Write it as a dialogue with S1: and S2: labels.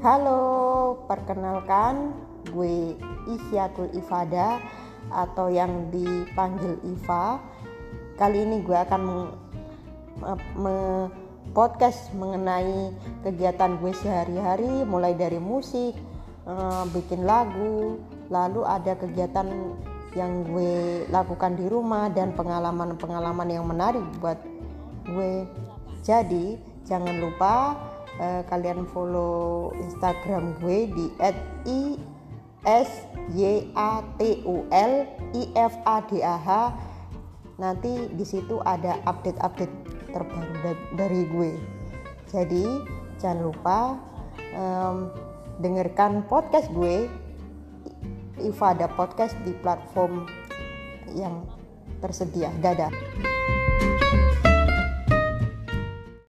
S1: Halo, perkenalkan gue Isyatul Ifada atau yang dipanggil Iva. Kali ini gue akan me, me podcast mengenai kegiatan gue sehari-hari mulai dari musik, uh, bikin lagu, lalu ada kegiatan yang gue lakukan di rumah dan pengalaman-pengalaman yang menarik buat gue. Jadi, jangan lupa uh, kalian follow Instagram gue di @i s y a t u l i f a d a h. Nanti di situ ada update-update terbaru dari gue. Jadi jangan lupa um, dengarkan podcast gue. Iva ada podcast di platform yang tersedia. Dadah